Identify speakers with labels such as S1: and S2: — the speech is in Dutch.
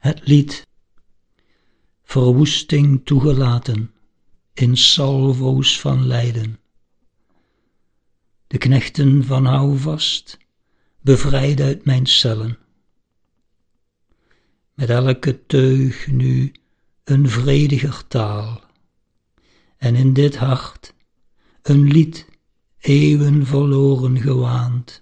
S1: het lied. Verwoesting toegelaten in salvo's van lijden. De knechten van houvast, bevrijd uit mijn cellen. Met elke teug nu een vrediger taal. En in dit hart een lied, eeuwen verloren gewaand